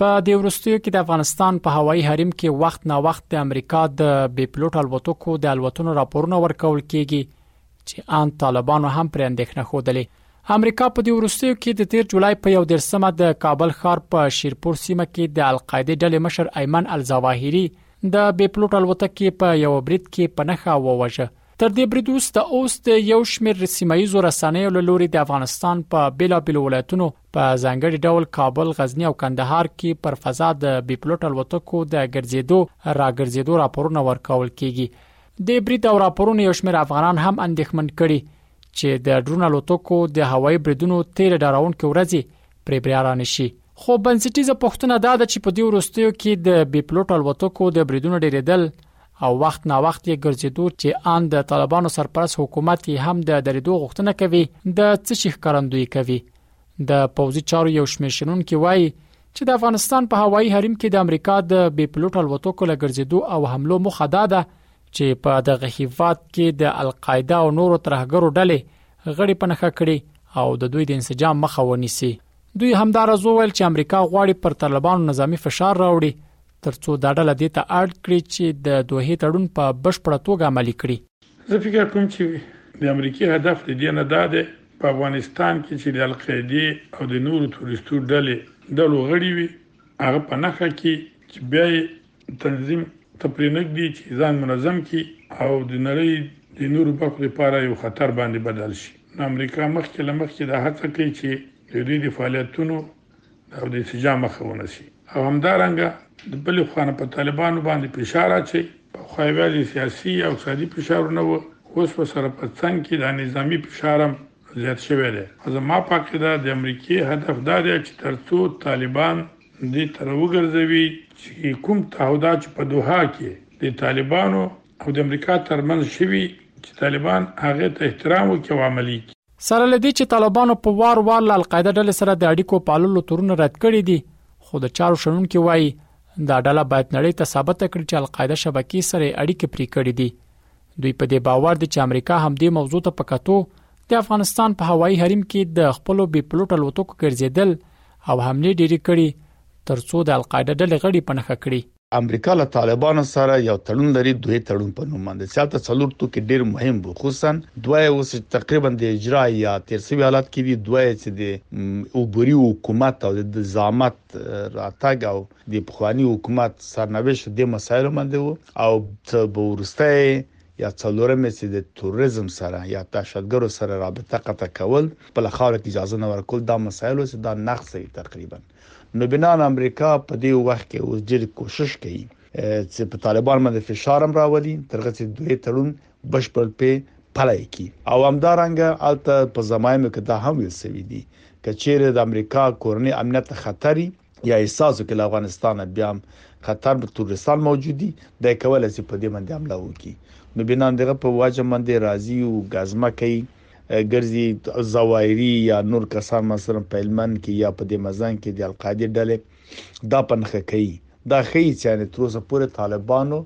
په دې وروستیو کې د افغانستان په هوایي حریم کې وخت نا وخت د امریکا د بې پلوټ الوتکو د الوتنو راپورونه ورکول کیږي چې ان طالبانو هم پر اندېښنه خوده امریکا په دې وروستیو کې د 13 جولای په 11 سمه د کابل ښار په شیرپور سیمه کې د القاعده ډلې مشر ایمن الزواهری د بې پلوټ الوتکې په یو برید کې په نخښه ووجه تر دې برید وروسته اوس د یو شمېر سیمایي زور رسنیو له لوري د افغانستان په بیلابل ولایتونو په ځانګړي ډول کابل، غزنی او کندهار کې پر فضا د بیپلوټ الوتکو د ګرځېدو راګرځېدو راپورونه ورکول کیږي د برید او راپورونو یو شمېر افغانان هم اندېښمن کړي چې د ډرون الوتکو د هوایي بریدونو تیر ډاراونکو ورځي پرې بریاران شي خو بنسټیزه پوښتنه دا ده چې په دې وروستیو کې د بیپلوټ الوتکو د بریدونو ډېرېدل او وخت نا وخت یې ګرځېدو چې ان د طالبانو سرپرست حکومت یې هم د درېدو غوښتنه کوي د څه شي ښکارندوی کوي د پوځي چارو یو شمېر شنونکي وایي چې د افغانستان په هوایي حریم کې د امریکا د بې پلوټ الوتکو لګرځېدو او حملو مخه دا ده چې په دغه هیواد کې د القاعده او نورو ترهګرو ډلې غړي پنهخه کړي او د دوی د انسجام مخه ونیسي دوی همدارز وویل چې امریکا غواړي پر طالبانو نظامی فشار راوړي ترڅو دا ډله دې ته اړ کړي چې د دوحې تړون په بشپړه توګه عملي کړي. زه فکر کوم چې د امریکې هدف له دې نه دا دی په افغانستان کې چې د القاعدې او د نورو تروریستو ډلې ډلو غړي وي هغه په نښه کړي چې بیا یې تنظیم ته پرې نه ږدي چې ځان منظم کړي او د نړۍ د نورو برخو لپاره یو خطر باندې بدل شي. نو امریکا مخکې له مخکې دا هڅه کوي چې د دوی د فعالیتونو او د ارتجاع مخه ونیسي او همدارنګه د بلې خوا نه په طالبانو باندې فشار اچوي پخوا یوازې سیاسي او اقتصادي فشارونه وو اوس ورسره په څنګ کې د نظامي فشار هم زیات شوی دی زما په عقیده د امریکې هدف دا دی چې ترڅو طالبان دې تر وګرځوي چې کوم تعهدات چې په دوحه کې د طالبانو او د امریکا ترمنځ شوي چې طالبان هغه ته احترام وکړي او عملي کړي سره له دې چې طالبانو په وار وار له القاعده ډلې سره د اړیکو پاللو تورونه رد کړي دي خو د چارو شنونکي وایي دا ډله باید نړۍ ته ثابت کړي چې القاعده شبکې سره اړیکې پرې کړې دي دوی په دې باور دي چې امریکا هم دې موضوع ته پکاتو د افغانستان په هوایي حریم کې د خپل بي پلوټ الوتکو ګرځیدل او حمله ډېری کړي ترڅو د القاعده ډلې غړي پنهخه کړي امریکا له طالبانو سره یو تړون لري دوی تړون په نوم باندې چې هلته څلور توکي ډیر مهم وو خصوصا دوی اوس تقریبا د اجرا یا تیر سوي حالت کې دي دوی چې د اوبوري حکومت او د زامت راتګ او د پخوانی حکومت سرنوشت د مسایلو باندې وو او څه به ورسته یا څلورمه چې د توریزم سره یا دهشتګرو سره رابطه قطع کول په لخوا کې اجازه نه ورکول دا مسایل چې دا نقص تقریبا نو بنان امریکا په دې وخت کې اوس ډیر کوشش کوي چې په طالبان باندې فشار هم راولي ترغه چې دوی تړون بشپړ په پلي کی او همدارنګه الته په زماینو کې دا هم ویل شوی دی کچېره د امریکا کورنۍ امنیت خطري یا احساسو کې له افغانستان بیا هم خطر به تورستان موجود دي د کولای شي په دې باندې عمله وکړي نو بنان دغه په واجب باندې راضي او غزمه کوي ګرځي زوايري يا نور کسان مثلا په هلمند کې يا په دې مزان کې د القاعدې ډلې دا په نښه کوي دا ښيي چې یعنې تر اوسه پورې طالبانو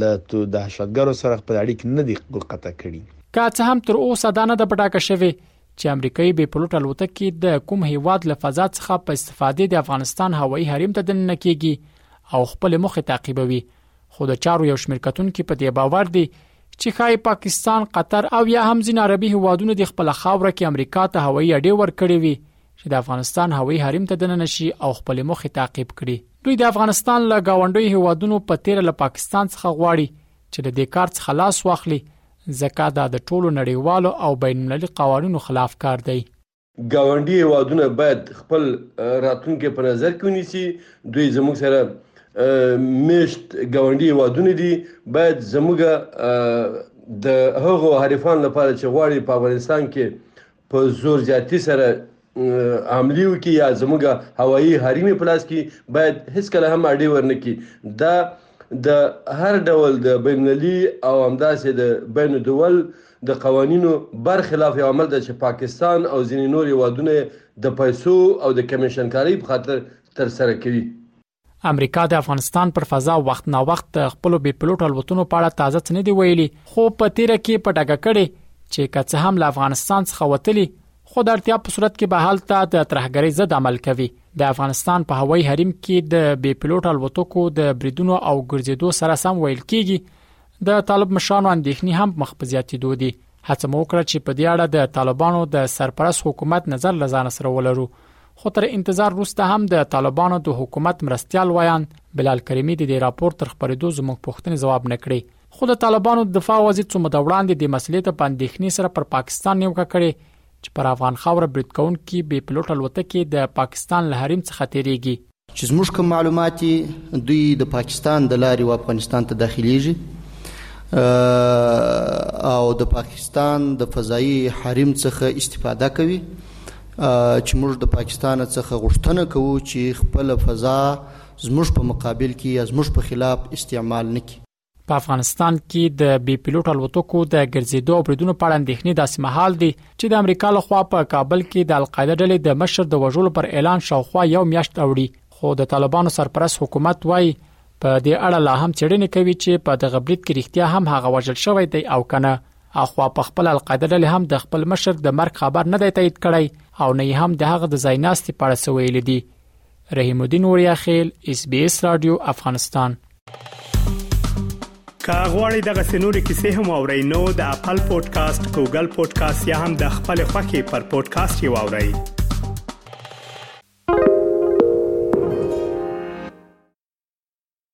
له دهشتګرو سره خپل اړیک نه دي قطع کړي که څه هم تر اوسه دا نه ده په ډاګه شوې چې امریکایي بې پلوټ الوتکې د کوم هیواد له فضا څخه په استفادې د افغانستان هوایي حریم ته دننه کیږي او خپل مخه تعقیبوي خو د چارو یو شمېر کتونکو په دې باور دي چې خای پاکستان قطر او یا هم ځین عربي هوادونو د خپل خاوره کې امریکا ته هوایي اډې ورکړې وي چې د افغانستان هوایي حریم ته دننه شي او خپل مخ تعقیب کړي دوی د افغانستان له گاونډي هوادونو په تیر له پاکستان څخه غواړي چې د دې کار څخه لاس واخلي ځکه دا د ټولو نړیوالو او بین المللي قوانینو خلاف کار دی ګاونډي هیوادونه باید خپل راتلونکي په نظر کې ونیسي دوی زموږ سره میشت ګاونډي هیوادونه دي باید زموږ د هغو حریفان لپاره چې غواړي په افغانستان کې په زور زیاتی سره عملی وکړي یا زموږ هوایی حریم پلاس کې باید هیڅ کله هم اډې ورنکړي دا د هر ډول د بین المللي او همداسې د بین الدول د قوانینو برخلاف یو عمل ده چې پاکستان او ځینې نور هېوادونه د پیسو او د کمیشنکارۍ په خاطر ترسره کوي. امریکا د افغانستان پر فضا وخت نا وخت د خپلو بې پلوټ الوتنو په اړه تازه څه نه دي ویلي، خو په تېره کې په ډاګه کړې چې که څه هم له افغانستان څخه وتلي، خو د اړتیا په صورت کې به هلته د ترهګرۍ ضد عمل کوي. د افغانستان په هوایي حریم کې د بې پلوټ الوتکو د بریدونو او ګرځېدو سره سم ویل کیږي د طالب مشرانو اندېښنې هم مخ په زیاتېدو دي هڅه مو وکړه چې په دې اړه د طالبانو د سرپرست حکومت نظر لزان سره ولرو خو تر انتظار وروسته هم د طالبانو د حکومت مرستيال ویاند بلال کریمی د دې راپور تر خبرېدو زموږ پوښتنې ځواب نکړي خو د طالبانو دفاع وزیر څو مده وړاندې د مسلې ته پاندېښنې سره پر پاکستان نیوکه کړې چې پر افغان خاوره برید کوونکي بې پلوټه الوتکې د پاکستان له حریم څخه تیریږي. چې زموږ کوم معلومات دي دوی د پاکستان د لارې و افغانستان ته داخلیږي او د پاکستان د فضایي حریم څخه استفاده کوي چې موږ د پاکستان څخه غوښتنه کوو چې خپل فضا زموږ په مقابل کې یا زموږ په خلاف استعمال نکړي. په افغانستان کې د بي پيلوټ الوتکو د ګرځېدو او بریدونو په اړه اندېښنې داسې مهال دي چې د امریکا لخوا په کابل کې د القاعده ډلې د مشر د وژلو پر اعلان شاوخوا یو میاشت اوړي خو د طالبانو سرپرست حکومت وایي په دې اړه لا هم چړنې کوي چې په دغه برید کې رښتیا هم هغه وژل شوی دی او کنه اخوا په خپل القاعده ډلې هم د خپل مشر د مرګ خبر نه دی تایید کړی او نه هم د هغه د ځای ناستې په اړه سویل دي رحیم الدین اوریاخیل اس بي اس رادیو افغانستان که غواړئ دغه سنوري کیسې هم او رینو د خپل پودکاسټ ګوګل پودکاسټ یا هم د خپل خاكي پر پودکاسټ یو اورئ